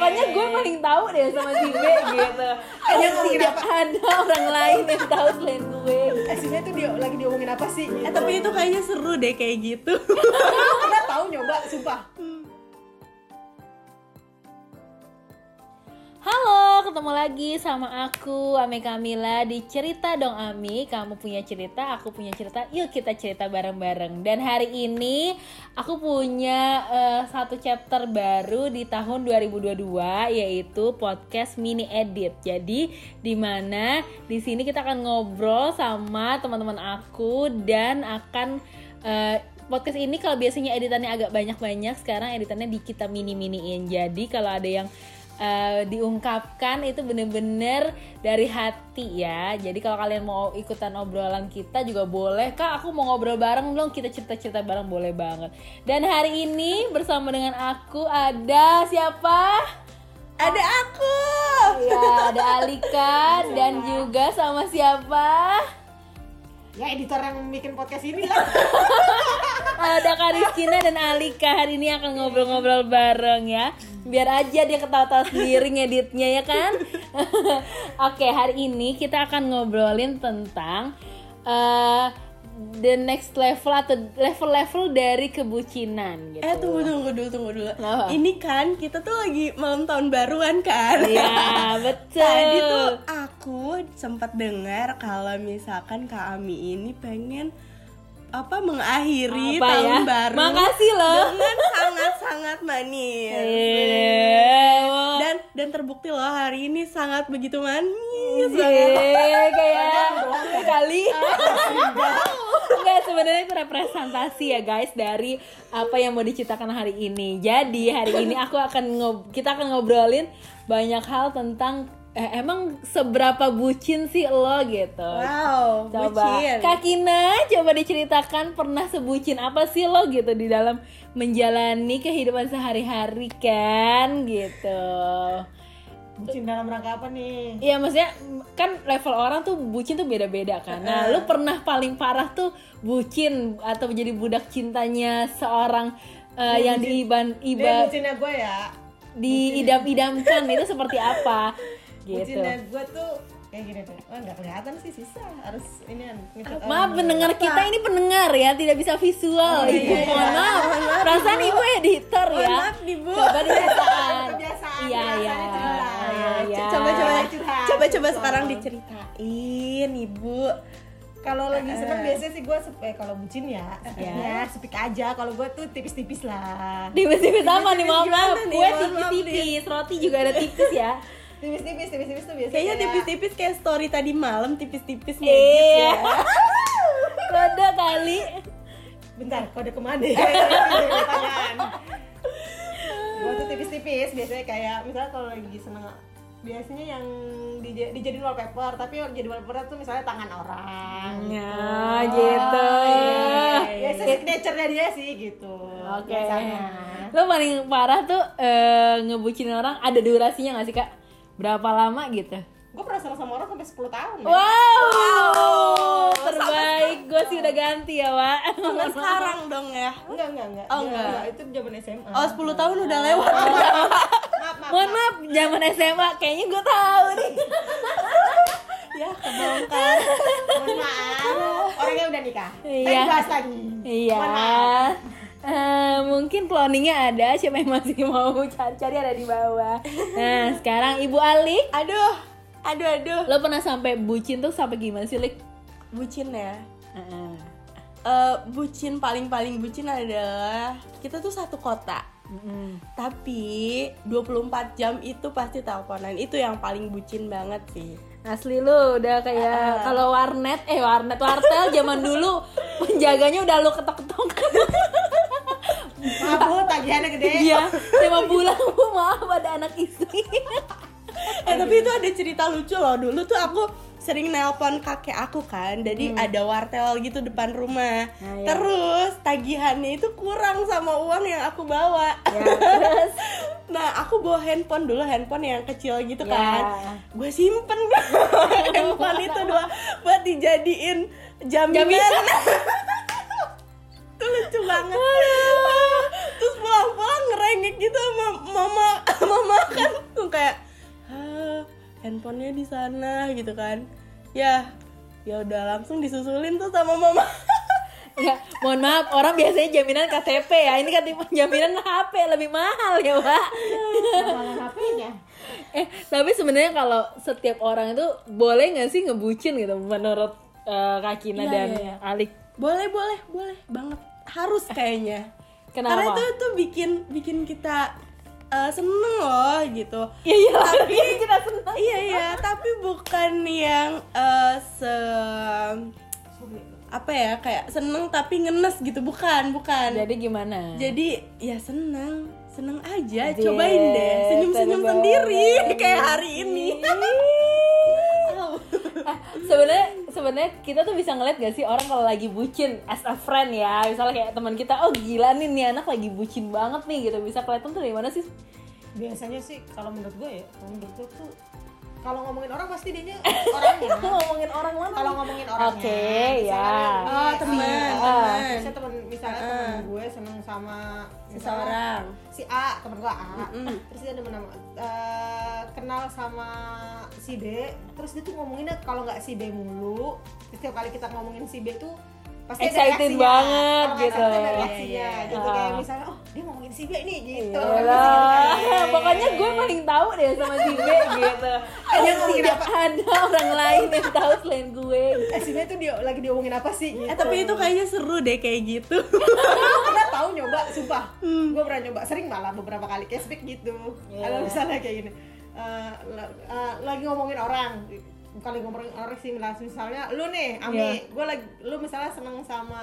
pokoknya gue paling tahu deh sama si B gitu yang tidak ada orang lain yang tahu selain gue Eh sebenarnya tuh dia lagi diomongin apa sih? Eh tapi itu kayaknya seru deh kayak gitu. Pernah tahu nyoba, sumpah. Ketemu lagi sama aku Ame Kamila di Cerita Dong Ami. Kamu punya cerita, aku punya cerita. Yuk kita cerita bareng-bareng. Dan hari ini aku punya eh, satu chapter baru di tahun 2022 Yaitu podcast mini edit. Jadi di mana di sini kita akan ngobrol sama teman-teman aku Dan akan eh, podcast ini kalau biasanya editannya agak banyak-banyak Sekarang editannya di kita mini-miniin. Jadi kalau ada yang eh, diungkapkan itu bener-bener dari hati ya. Jadi kalau kalian mau ikutan obrolan kita juga boleh. Kak, aku mau ngobrol bareng dong. Kita cerita-cerita bareng boleh banget. Dan hari ini bersama dengan aku ada siapa? Ada aku. Ya, ada Alika dan juga sama siapa? Ya editor yang bikin podcast ini lah. Ada Kak Rizkina dan Alika hari ini akan ngobrol-ngobrol bareng ya Biar aja dia ketawa-tawa sendiri ngeditnya ya kan Oke hari ini kita akan ngobrolin tentang eh, The next level atau level-level dari kebucinan gitu Eh tunggu tunggu dulu tunggu dulu. Kenapa? Ini kan kita tuh lagi malam tahun baruan kan. Iya betul Tadi tuh aku sempat dengar kalau misalkan Kak Ami ini pengen apa mengakhiri Apa tahun ya? baru Makasih loh dengan sangat-sangat manis. Iya. Dan dan terbukti loh hari ini sangat begitu manis. Iya, kayak kali. Enggak sebenarnya itu representasi ya guys dari apa yang mau diceritakan hari ini. Jadi hari ini aku akan ngob kita akan ngobrolin banyak hal tentang eh, emang seberapa bucin sih lo gitu. Wow, Coba bucin. Kak Kina coba diceritakan pernah sebucin apa sih lo gitu di dalam menjalani kehidupan sehari-hari kan gitu. Bucin dalam rangka apa nih? Iya maksudnya kan level orang tuh bucin tuh beda-beda kan. Nah, lu pernah paling parah tuh bucin atau menjadi budak cintanya seorang uh, yang diiban Dia iba bucinnya gue ya. diidam-idamkan itu seperti apa? Gitu. Bucinnya gue tuh kayak gini tuh. Oh nggak kelihatan sih susah. Harus ini kan. Maaf pendengar kita ini pendengar ya, tidak bisa visual. Ibu, mohon maaf. Perasaan ibu editor ya. maaf nih, Bu. Coba diceritakan. Kebiasaan, Iya, iya. cerita. Iya, iya. Coba coba Curhat, coba coba sekarang diceritain Ibu. Kalau lagi seneng biasanya sih gue eh kalau bucin ya, Iya. sepiknya sepik aja. Kalau gue tuh tipis-tipis lah. Tipis-tipis apa nih, maaf maaf. maaf tipis-tipis, roti juga ada tipis ya. Tipis-tipis, tipis-tipis tuh biasanya. Kayaknya kayak- tipis-tipis kayak story tadi malam tipis-tipis Iya. ngedit ya. Kode kali. Bentar, kode ke mana ya? Gue tuh tipis-tipis biasanya kayak misalnya kalau lagi seneng biasanya yang dij- dijadiin wallpaper tapi yang jadi wallpaper tuh misalnya tangan orang Ya, gitu. biasa signature-nya dia sih gitu Oke. biasanya Lo paling parah tuh eh, ngebucinin orang ada durasinya gak sih kak? Berapa lama gitu? gue pernah sama sama orang sampai 10 tahun ya. Wow, terbaik. Gue sih udah ganti ya, Wak. Sampai sekarang dong ya. enggak enggak enggak Oh, Dia- enggak. itu zaman SMA Oh 10 tahun udah lewat. maaf maaf Mohon maaf, zaman SMA kayaknya gue tahu nih. ya kebongkar. mohon maaf orangnya udah nikah Iya. Tapi bahas lagi Iya. Mohon maaf. Eh, mungkin cloningnya ada, siapa yang masih mau cari-cari ada di bawah. Nah, sekarang Ibu Alik, Aduh, aduh aduh. lo pernah sampai bucin tuh sampai gimana sih, Lik? Bucin ya. Heeh. Eh, bucin paling paling bucin adalah kita tuh satu kota. Mm-mm. Tapi 24 jam itu pasti teleponan. Itu yang paling bucin banget sih. Asli lu udah kayak kalau warnet eh warnet wartel zaman dulu penjaganya udah lu ketok-ketok. tagihannya gede Iya, tema pulang bu maaf ada anak istri. Eh tapi itu ada cerita lucu loh. Dulu tuh aku sering nelpon kakek aku kan. Jadi ada wartel gitu depan rumah. Nah, iya. Terus tagihannya itu kurang sama uang yang aku bawa. ya, terus Nah, aku bawa handphone dulu, handphone yang kecil gitu Ya. kan. Gue simpen handphone itu dua buat dijadiin jaminan. Jaminan. itu lucu banget. Terus pulang-pulang ngerengek gitu sama mama mama kan handphonenya di sana gitu kan ya ya udah langsung disusulin tuh sama mama Ya, mohon maaf, orang biasanya jaminan KTP ya. Ini kan tipe jaminan HP lebih mahal ya, Pak. HP-nya Eh, tapi sebenarnya kalau setiap orang itu boleh nggak sih ngebucin gitu menurut eh, Kak Kina Iya, dan iya, iya. Alik? boleh boleh boleh banget harus kayaknya Kenapa? karena itu tuh bikin bikin kita eh, seneng loh gitu Iya, iya, Tapi- kita senang. iya iya tapi bukan yang eh, se apa ya kayak seneng tapi ngenes gitu bukan bukan Jadi gimana? jadi ya seneng seneng aja Iya, cobain deh senyum senyum sendiri kayak hari ini. Ah, sebenarnya sebenarnya kita tuh bisa ngeliat gak sih orang kalau lagi bucin as a friend ya? Misalnya kayak teman kita oh gila nih nih anak lagi bucin banget nih gitu. Bisa kelihatan tuh dari mana sih? Biasanya sih kalau menurut gue ya kalau menurut gue tuh kalau ngomongin orang pasti dia orangnya ngomongin orang mana kalau ngomongin orangnya Oke, misalnya ya. Oh, si- teman, ah, teman. misalnya temen misalnya temen gue seneng sama seseorang si A temen gue A Mm-mm. terus dia sama eh, kenal sama si B terus dia tuh ngomonginnya kalau nggak si B mulu setiap kali kita ngomongin si B tuh pasti ada Excited reaksinya. banget Kalau gitu. ada Iya, reaksinya iya, iya. gitu Ah. kayak misalnya oh dia ngomongin si B nih gitu Iyalah. Gitu pokoknya gue paling tahu deh sama si B gitu ngomongin tidak ada orang lain yang tahu selain gue eh si B tuh dia lagi diomongin apa sih gitu eh tapi itu kayaknya seru deh kayak gitu pernah tahu nyoba, sumpah. Hmm. Gue pernah nyoba, sering malah beberapa kali cashback gitu. Iya. Kalau misalnya kayak gini, eh, la- eh, lagi ngomongin orang, bukan lagi ngomongin orang sih, misalnya, misalnya lu nih, Ami, Iya. gue lagi, lu misalnya seneng sama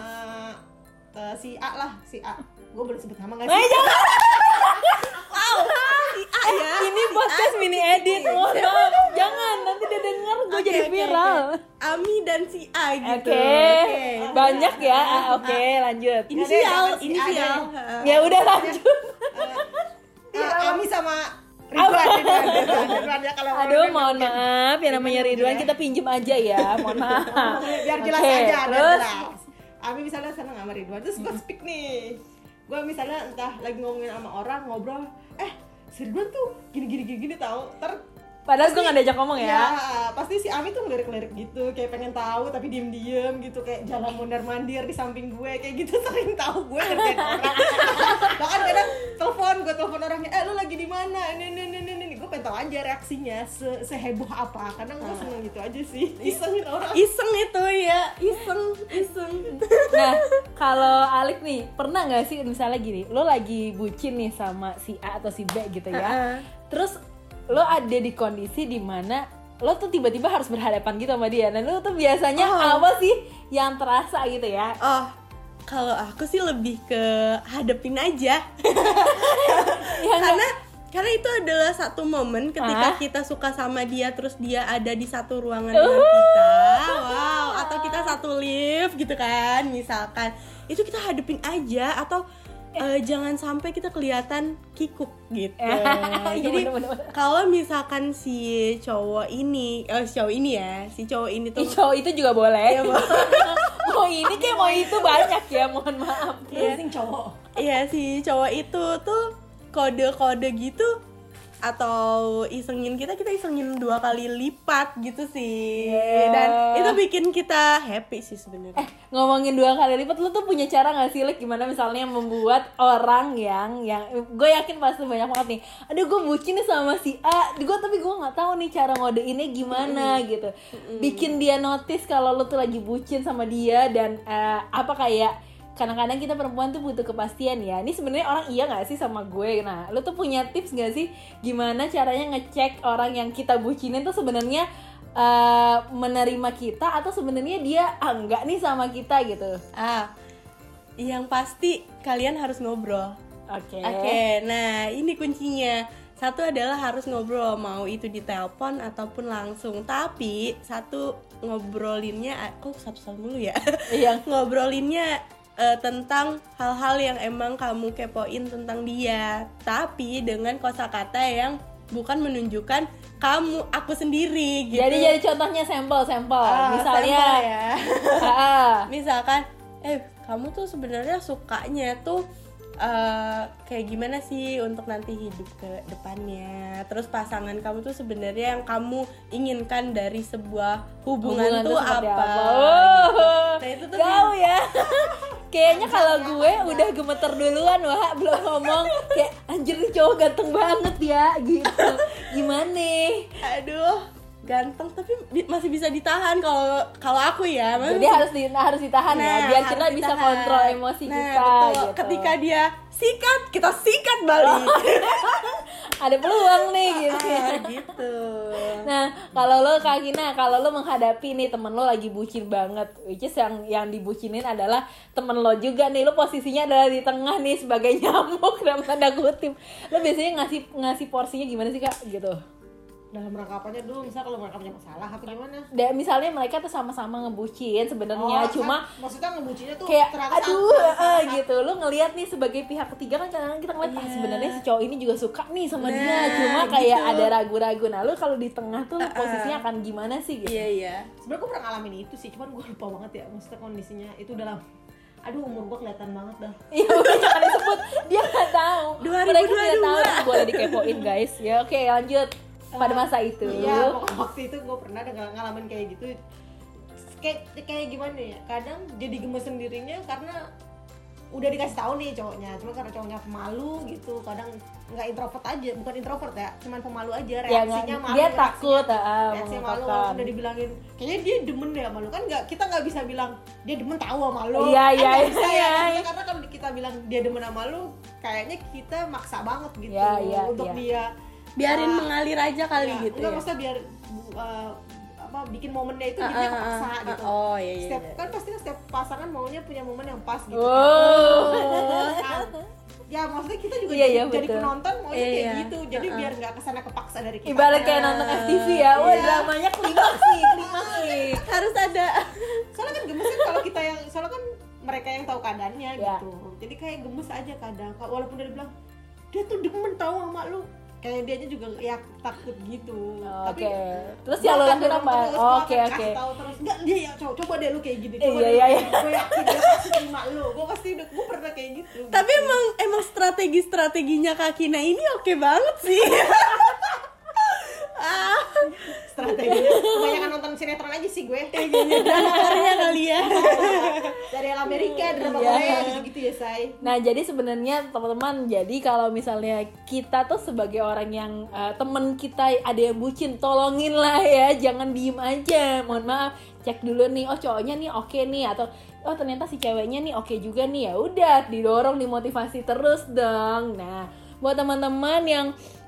eh, si A lah, si A. Gue boleh sebut nama gak Eh, sih? jangan. si A ya. Ini podcast mini edit maaf. Jangan nanti dia denger gue Oke, jadi viral. oke. Ami dan si A oke. Gitu banyak ya. Oke lanjut. Inisial jangan si A inisial. Deh. ya udah lanjut. Eh, Ami sama Ridwan, Ridwan, Ridwan, Ridwan ya kalau aduh mohon mungkin- maaf ya namanya Ridwan ya. kita pinjem aja ya mohon maaf. biar jelas Oke, aja terus? jelas. Ami misalnya seneng sama Ridwan? Terus gue speak nih. Gue misalnya entah lagi ngomongin sama orang ngobrol. Eh si Ridwan tuh gini gini gini gini tahu ter padahal gue gak diajak ngomong ya. Pasti si Ami tuh ngelirik-ngelirik gitu kayak pengen tahu tapi diem-diem gitu kayak jalan mondar mandir di samping gue kayak gitu sering tahu gue ngerjain orang. Bahkan kadang telepon gue telepon orangnya eh lu lagi di mana? Ini ini ini ini gue pengen tahu aja reaksinya se seheboh apa. Kadang gue seneng gitu aja sih isengin orang. Iseng itu ya iseng iseng. Nah, kalau Alik nih, pernah nggak sih misalnya gini, lo lagi bucin nih sama si A atau si B gitu ya, terus lo ada di kondisi di mana lo tuh tiba-tiba harus berhadapan gitu sama dia, dan lo tuh biasanya Oh. apa sih yang terasa gitu ya? oh kalau aku sih lebih ke hadepin aja Yang karena karena itu adalah satu momen ketika Ah. kita suka sama dia terus dia ada di satu ruangan dengan kita wow atau kita satu lift gitu kan misalkan itu kita hadepin aja atau eh, jangan sampai kita kelihatan kikuk gitu Iya, jadi bener-bener. kalau misalkan si cowok ini eh si cowok ini ya si cowok ini tuh Ih, cowok itu juga boleh. Iya, Bo. mau ini kayak mau itu banyak ya, mohon maaf. Iya. cowok Iya si cowok itu tuh kode-kode gitu atau isengin kita kita isengin dua kali lipat gitu sih. Iya. dan itu bikin kita happy sih sebenarnya. Eh, ngomongin dua kali lipat lu tuh punya cara gak sih Lik gimana misalnya membuat orang yang yang gue yakin pasti banyak banget nih. Aduh gue bucin nih sama si A. Gue tapi gue nggak tahu nih cara ngodeinnya gimana gitu. Bikin dia notice kalau lu tuh lagi bucin sama dia dan eh, apa kayak kadang-kadang kita perempuan tuh butuh kepastian ya. Ini sebenarnya orang iya nggak sih sama gue? Nah lu tuh punya tips gak sih gimana caranya ngecek orang yang kita bucinin tuh sebenarnya eh, menerima kita atau sebenarnya dia ah, enggak nih sama kita gitu? Ah yang pasti kalian harus ngobrol. Oke. Oke nah ini kuncinya. Satu adalah harus ngobrol mau itu di telepon ataupun langsung. Tapi satu ngobrolinnya kok satu-satu dulu ya? Iya. ngobrolinnya eh, tentang hal-hal yang emang kamu kepoin tentang dia tapi dengan kosakata yang bukan menunjukkan kamu aku sendiri gitu. Jadi jadi contohnya sampel sampel. Ah, misalnya sampel ya. Ah, misalkan eh kamu tuh sebenarnya sukanya tuh eh, kayak gimana sih untuk nanti hidup ke depannya? Terus pasangan kamu tuh sebenarnya yang kamu inginkan dari sebuah hubungan, tuh seperti apa, Oh. gitu. nah itu tuh Jauh ya. Kayaknya kalau gue udah gemeter duluan wah belum ngomong kayak anjir cowok ganteng banget ya gitu. Gimana? aduh ganteng tapi masih bisa ditahan kalau kalau aku ya Jadi harus di, harus ditahan ya Nah, biar harus kita bisa ditahan. kontrol emosi Nah, kita betul. gitu. ketika dia sikat kita sikat balik Ada peluang nih gitu. Ah, gitu Nah, kalau lo Kak Gina, kalau lo menghadapi nih temen lo lagi bucin banget, which is yang yang dibucinin adalah temen lo juga nih, lo posisinya adalah di tengah nih sebagai nyamuk dalam tanda kutip. Lo biasanya ngasih ngasih porsinya gimana sih kak? Gitu. Dalam rangkapannya dulu? Misal kalau mereka punya masalah apa gimana? Dan misalnya mereka tuh sama-sama ngebucin sebenarnya, Oh, cuma kan, maksudnya ngebucinnya tuh kayak aduh sama- sama- gitu. Lo ngelihat nih sebagai pihak ketiga kan kadang-kadang kita ngeliat ah sebenarnya si cowok ini juga suka nih sama dia. Nah, cuma kayak gitu. ada ragu-ragu. Nah lo kalau di tengah tuh posisinya akan gimana sih gitu? Iya iya. Sebenarnya gue pernah ngalamin itu sih cuman gue lupa banget ya maksudnya kondisinya. Itu dalam aduh umur gue kelihatan banget dah. Iya udah jangan disebut. Dia nggak tahu. 2022. Mereka tidak tahu. Boleh dikepoin guys. Ya oke lanjut pada masa itu. Iya, waktu itu gue pernah ada ngal- ngalamin kayak gitu. Kayak kayak gimana ya? Kadang jadi gemes sendirinya karena udah dikasih tahu nih cowoknya, cuma karena cowoknya pemalu gitu. Kadang nggak introvert aja, bukan introvert ya, cuman pemalu aja. Ya, Reaksinya nggak- malu. dia reaksinya- takut ah, reaksi malu udah dibilangin kayaknya dia demen deh sama lu kan nggak kita nggak bisa bilang dia demen tahu sama lu Iya, Kan iya, bisa ya. iya. Karena kalau kita bilang dia demen sama lu kayaknya kita maksa banget gitu Iya, iya, untuk iya. dia biarin Ah, mengalir aja kali ya, gitu enggak ya maksudnya biar uh, apa bikin momennya itu Ah, jadinya ah, kepaksa ah, gitu ah, oh iya iya setiap iya. kan pasti kan setiap pasangan maunya punya momen yang pas gitu Oh. kan. ya maksudnya kita juga Iya, jadi, iya, jadi betul. penonton maunya Iya, kayak iya. gitu jadi biar nggak ke sana kepaksa dari kita Ibarat kayak nonton FTV ya. Wah Iya. dramanya klimaks nih, klimaks nih. harus ada soalnya kan gemes kan kalau kita yang soalnya kan mereka yang tahu keadaannya Ya. gitu jadi kayak gemes aja kadang walaupun dia bilang dia tuh demen tahu sama lu kayak dia juga ya takut gitu Oke. Terus gua yang lo akan lakuin dorong apa? terus, Oke oke. terus enggak dia ya coba, coba deh lu kayak gini coba Iya, iya, iya. gue yakin dia pasti terima lu gue pasti udah gue pernah kayak gitu tapi emang emang strategi strateginya kakina ini oke banget sih kebanyakan nonton sinetron aja sih gue. Drama Korea kali ya. Dari Amerika drama Iya. Korea gitu gitu ya say Nah jadi sebenarnya teman-teman jadi kalau misalnya kita tuh sebagai orang yang eh, temen kita ada yang bucin tolongin lah ya. Jangan diem aja. Mohon maaf. Cek dulu nih oh cowoknya nih oke nih atau oh ternyata si ceweknya nih oke juga nih. Ya udah didorong dimotivasi terus dong. Nah buat teman-teman yang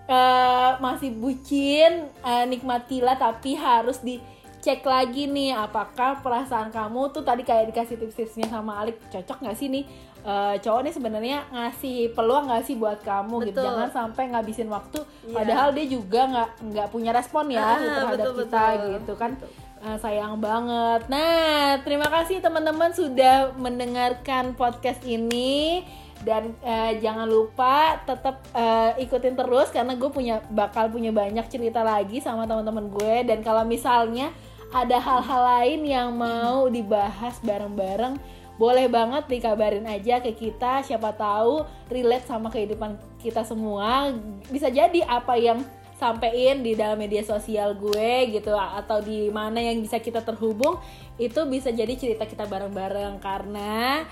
eh, masih bucin eh, nikmatilah tapi harus di cek lagi nih apakah perasaan kamu tuh tadi kayak dikasih tips-tipsnya sama Alik cocok nggak sih nih eh, cowok nih sebenarnya ngasih peluang nggak sih buat kamu gitu Betul. jangan sampai ngabisin waktu Iya. padahal dia juga nggak nggak punya respon ya Ah, terhadap betul, kita betul. gitu kan Eh, sayang banget nah terima kasih teman-teman sudah mendengarkan podcast ini dan eh, jangan lupa tetap eh, ikutin terus karena gue punya bakal punya banyak cerita lagi sama teman-teman gue. Dan kalau misalnya ada hal-hal lain yang mau dibahas bareng-bareng boleh banget dikabarin aja ke kita. Siapa tahu relate sama kehidupan kita semua. Bisa jadi apa yang sampein di dalam media sosial gue gitu atau di mana yang bisa kita terhubung itu bisa jadi cerita kita bareng-bareng. Karena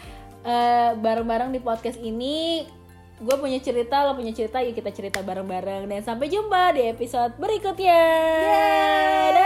eh, bareng-bareng di podcast ini gue punya cerita lo punya cerita yuk kita cerita bareng-bareng dan sampai jumpa di episode berikutnya Dah.